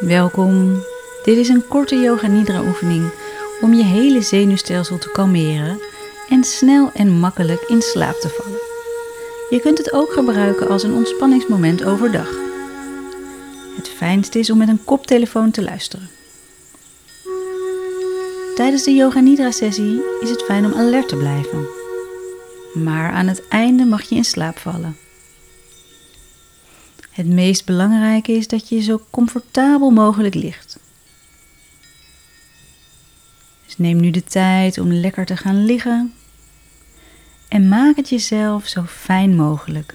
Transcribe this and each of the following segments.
Welkom. Dit is een korte Yoga Nidra oefening om je hele zenuwstelsel te kalmeren en snel en makkelijk in slaap te vallen. Je kunt het ook gebruiken als een ontspanningsmoment overdag. Het fijnste is om met een koptelefoon te luisteren. Tijdens de Yoga Nidra sessie is het fijn om alert te blijven. Maar aan het einde mag je in slaap vallen. Het meest belangrijke is dat je zo comfortabel mogelijk ligt. Dus neem nu de tijd om lekker te gaan liggen en maak het jezelf zo fijn mogelijk.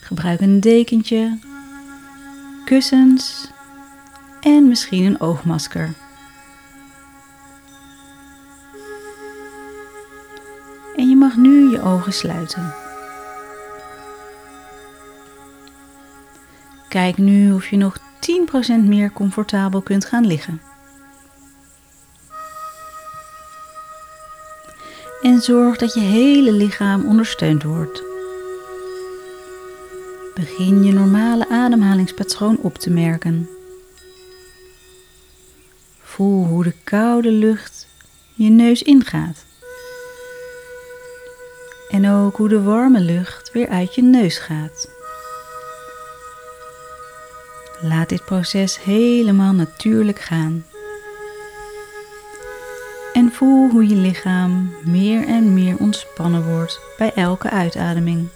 Gebruik een dekentje, kussens en misschien een oogmasker. En je mag nu je ogen sluiten. Kijk nu of je nog 10% meer comfortabel kunt gaan liggen. En zorg dat je hele lichaam ondersteund wordt. Begin je normale ademhalingspatroon op te merken. Voel hoe de koude lucht je neus ingaat. En ook hoe de warme lucht weer uit je neus gaat. Laat dit proces helemaal natuurlijk gaan. En voel hoe je lichaam meer en meer ontspannen wordt bij elke uitademing.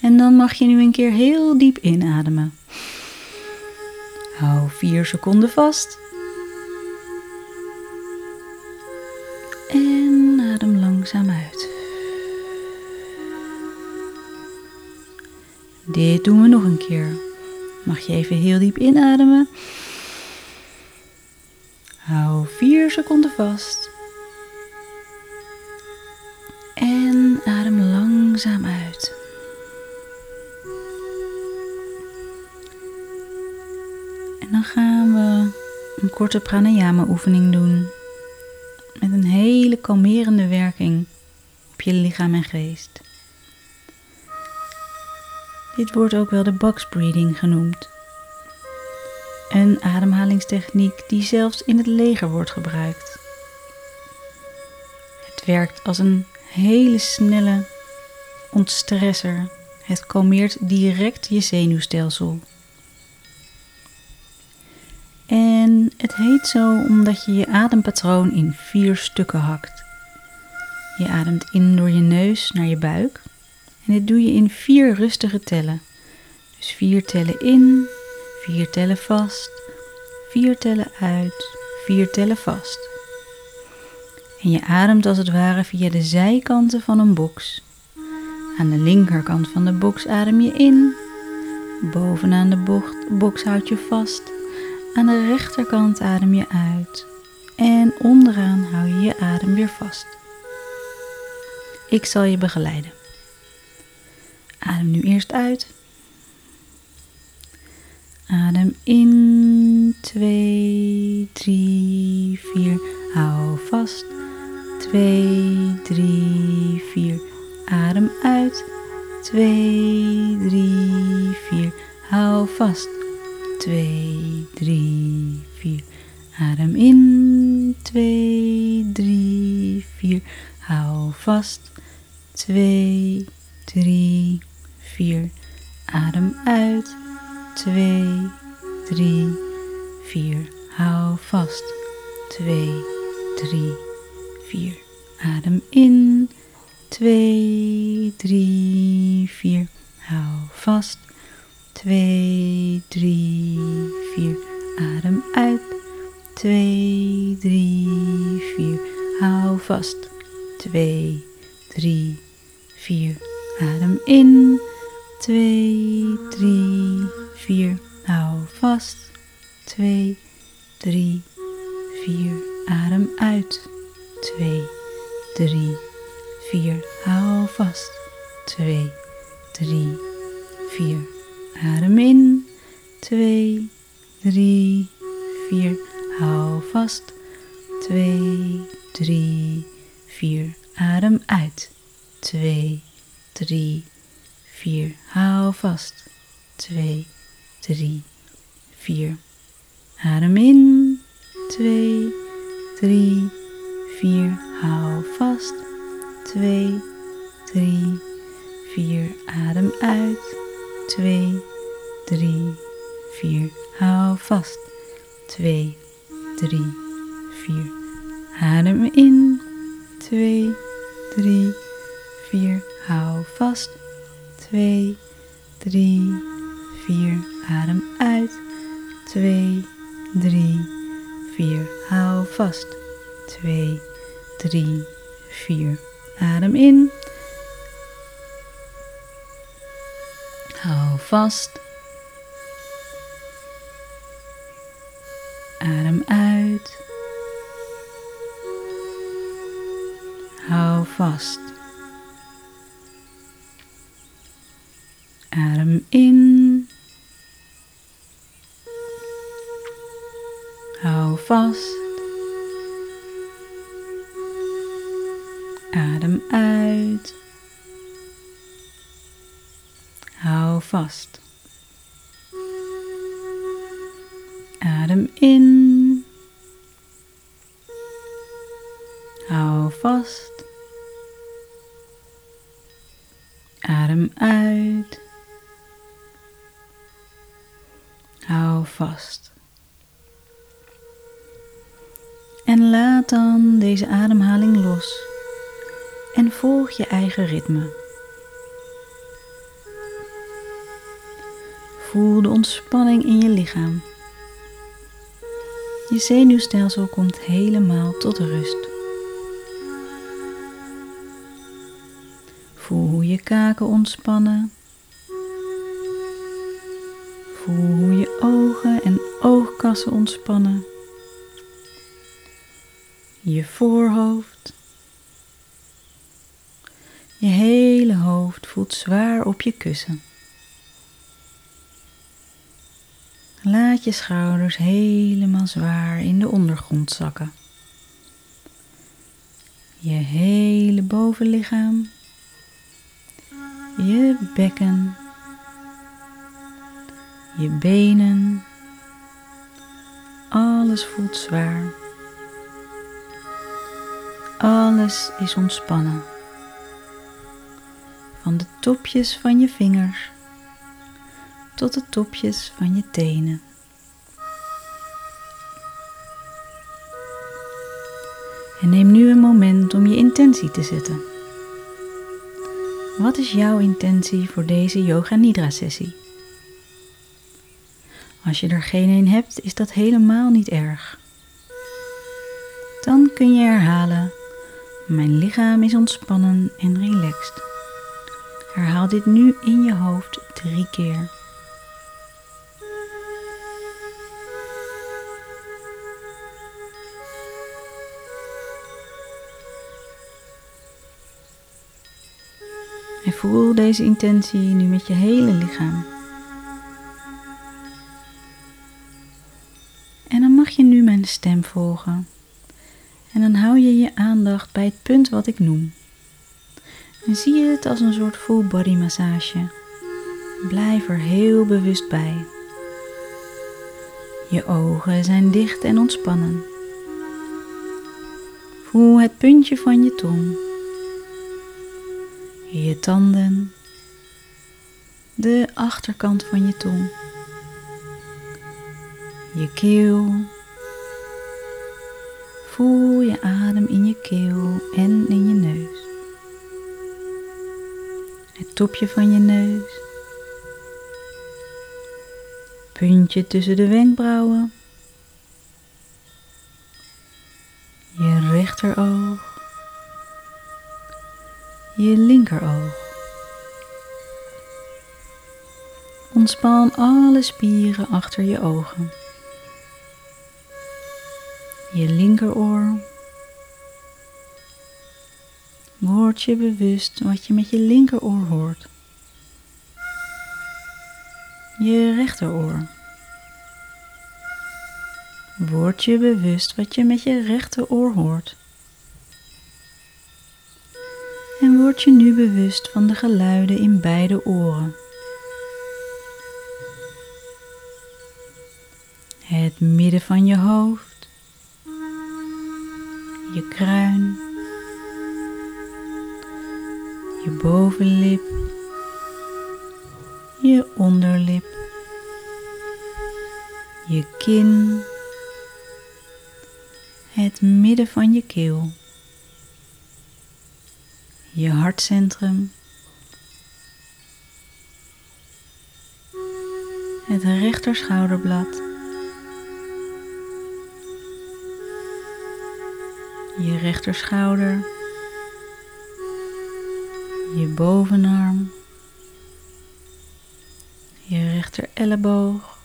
En dan mag je nu een keer heel diep inademen. Hou 4 seconden vast. En adem langzaam uit. Dit doen we nog een keer. Mag je even heel diep inademen. Hou 4 seconden vast. En adem langzaam uit. En dan gaan we een korte pranayama oefening doen. Met een hele kalmerende werking op je lichaam en geest. Dit wordt ook wel de box breathing genoemd. Een ademhalingstechniek die zelfs in het leger wordt gebruikt. Het werkt als een hele snelle ontstresser. Het kalmeert direct je zenuwstelsel. En het heet zo omdat je je adempatroon in vier stukken hakt. Je ademt in door je neus naar je buik. En dit doe je in vier rustige tellen. Dus vier tellen in, vier tellen vast, vier tellen uit, vier tellen vast. En je ademt als het ware via de zijkanten van een box. Aan de linkerkant van de box adem je in. Bovenaan de bocht, box houd je vast. Aan de rechterkant adem je uit. En onderaan hou je je adem weer vast. Ik zal je begeleiden. Adem nu eerst uit. Adem in, 2, 3, 4. Hou vast. 2, 3, 4. Adem uit. 2, 3, 4. Hou vast. 2, 2, 3, 4. Adem uit. 2, 3, 4. Hou vast. 2, 3, 4. Adem in. 2, 3, 4, hou vast. 2, 3, 4, adem uit. 2, 3, 4, hou vast. 2, 3, 4. Adem in. 2, 3, 4, hou vast. 2, 3, 4, adem uit. 2, 3, 4, hou vast. Twee, drie, vier. Adem in. Twee, drie, vier. Hou vast. Twee, drie, vier. Adem uit. Twee, drie, vier. Hou vast. Twee, drie, vier. Adem in. Hou vast. Uit. Hou vast. Adem in. Hou vast. Adem uit. Hou vast. Adem in. Vast. Adem uit. Hou vast. En laat dan deze ademhaling los en volg je eigen ritme. Voel de ontspanning in je lichaam. Je zenuwstelsel komt helemaal tot rust. Voel hoe je kaken ontspannen. Voel hoe je ogen en oogkassen ontspannen. Je voorhoofd. Je hele hoofd voelt zwaar op je kussen. Laat je schouders helemaal zwaar in de ondergrond zakken. Je hele bovenlichaam. Je bekken. Je benen. Alles voelt zwaar. Alles is ontspannen. Van de topjes van je vingers tot de topjes van je tenen. En neem nu een moment om je intentie te zetten. Wat is jouw intentie voor deze Yoga Nidra sessie? Als je er geen een hebt, is dat helemaal niet erg. Dan kun je herhalen: Mijn lichaam is ontspannen en relaxed. Herhaal dit nu in je hoofd drie keer. Voel deze intentie nu met je hele lichaam. En dan mag je nu mijn stem volgen. En dan hou je je aandacht bij het punt wat ik noem. En zie je het als een soort full body massage. Blijf er heel bewust bij. Je ogen zijn dicht en ontspannen. Voel het puntje van je tong je tanden, de achterkant van je tong, je keel. Voel je adem in je keel en in je neus. Het topje van je neus. Puntje tussen de wenkbrauwen. Je rechteroog je linkeroog. Ontspan alle spieren achter je ogen. Je linkeroor. Word je bewust wat je met je linkeroor hoort. Je rechteroor. Word je bewust wat je met je rechteroor hoort. Word je nu bewust van de geluiden in beide oren. Het midden van je hoofd, je kruin, je bovenlip, je onderlip, je kin, het midden van je keel, je hartcentrum, het rechterschouderblad, je rechterschouder, je bovenarm, je rechter elleboog,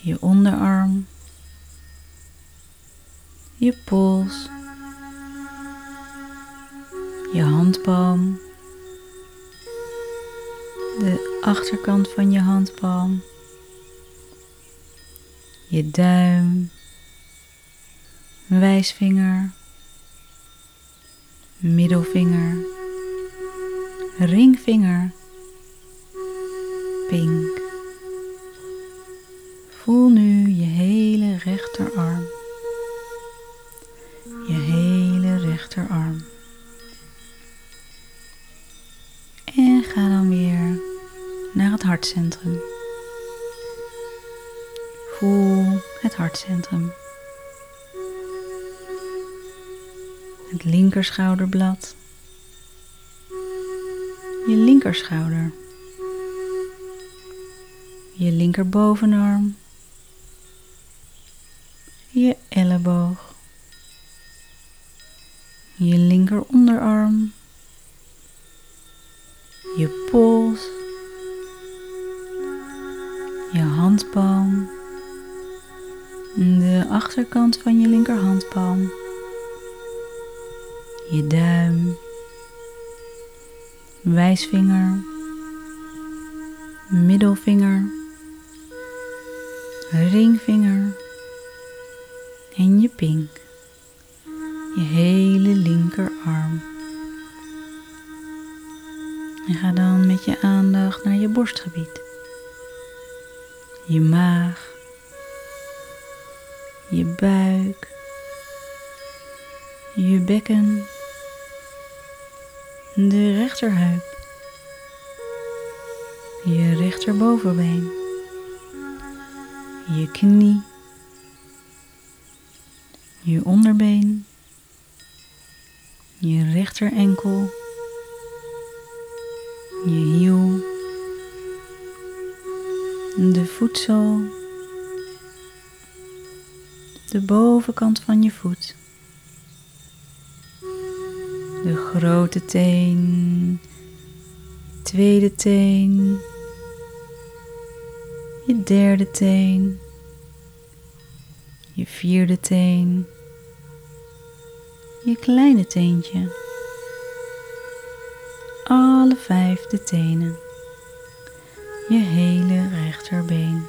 je onderarm, je pols, je handpalm, de achterkant van je handpalm, je duim, wijsvinger, middelvinger, ringvinger, pink. Voel nu je hele rechterarm. Voel het hartcentrum. Het linkerschouderblad. Je linkerschouder. Je linkerbovenarm. Je elleboog. Je linker onderarm. Je pols. Je handpalm. De achterkant van je linkerhandpalm. Je duim. Wijsvinger. Middelvinger. Ringvinger. En je pink. Je hele linkerarm. En ga dan met je aandacht naar je borstgebied. Je maag. Je buik. Je bekken. De rechterheup. Je rechterbovenbeen. Je knie. Je onderbeen. Je rechterenkel. Je hiel. De voetzool. De bovenkant van je voet. De grote teen. Tweede teen. Je derde teen. Je vierde teen. Je kleine teentje. Alle vijf de tenen. Je hele rechterbeen.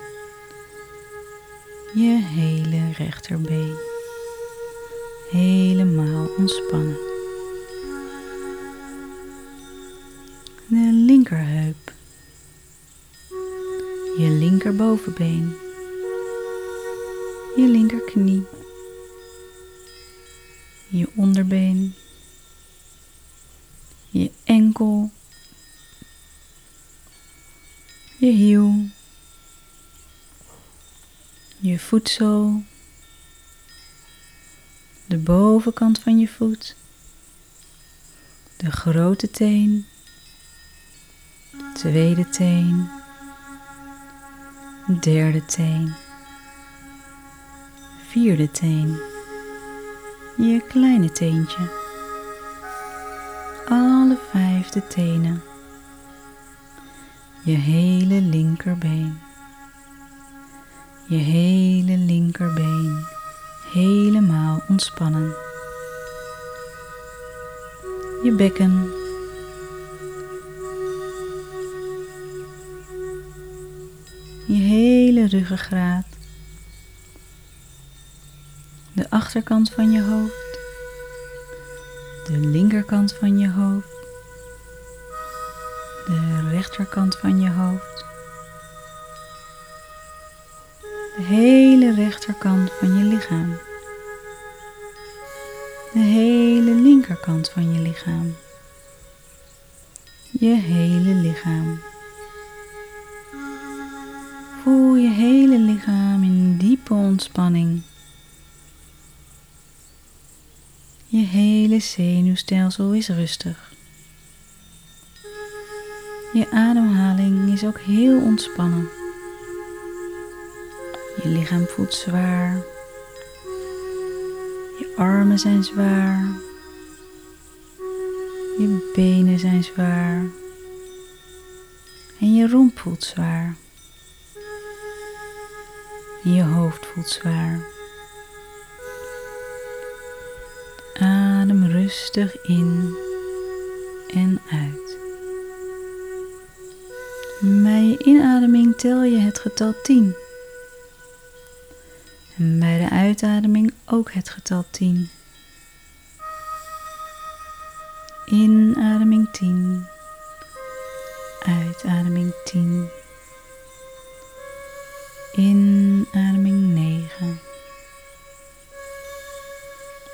Je hele rechterbeen. Helemaal ontspannen. De linkerheup. Je linkerbovenbeen. Je linkerknie. Je onderbeen. Je enkel. Je hiel. Je voetzool. De bovenkant van je voet. De grote teen. Tweede teen. Derde teen. Vierde teen. Je kleine teentje. Alle vijfde tenen je hele linkerbeen. Je hele linkerbeen helemaal ontspannen. Je bekken. Je hele ruggengraat. De achterkant van je hoofd. De linkerkant van je hoofd rechterkant van je hoofd, de hele rechterkant van je lichaam, de hele linkerkant van je lichaam, je hele lichaam. Voel je hele lichaam in diepe ontspanning. Je hele zenuwstelsel is rustig. Je ademhaling is ook heel ontspannen. Je lichaam voelt zwaar. Je armen zijn zwaar. Je benen zijn zwaar. En je romp voelt zwaar. Je hoofd voelt zwaar. Adem rustig in en uit. Bij je inademing tel je het getal 10. En bij de uitademing ook het getal 10. Inademing 10. Uitademing 10. Inademing 9.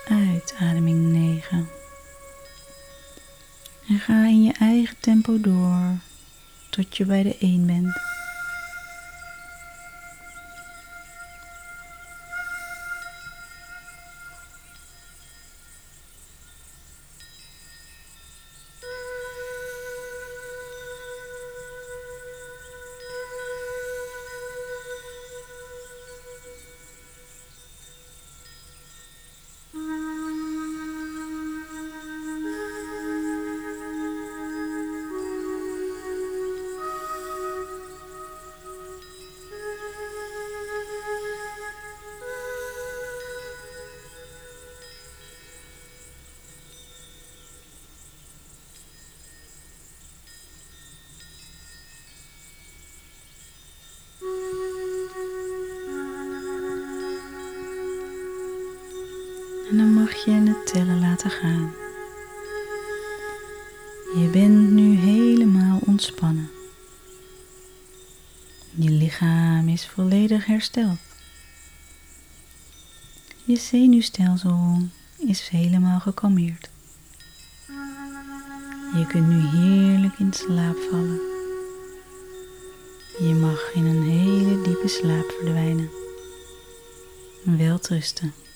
Uitademing 9. En ga in je eigen tempo door tot je bij de 1 bent. Mag je het tellen laten gaan. Je bent nu helemaal ontspannen. Je lichaam is volledig hersteld. Je zenuwstelsel is helemaal gekalmeerd. Je kunt nu heerlijk in slaap vallen. Je mag in een hele diepe slaap verdwijnen. Welterusten. Mm-hmm.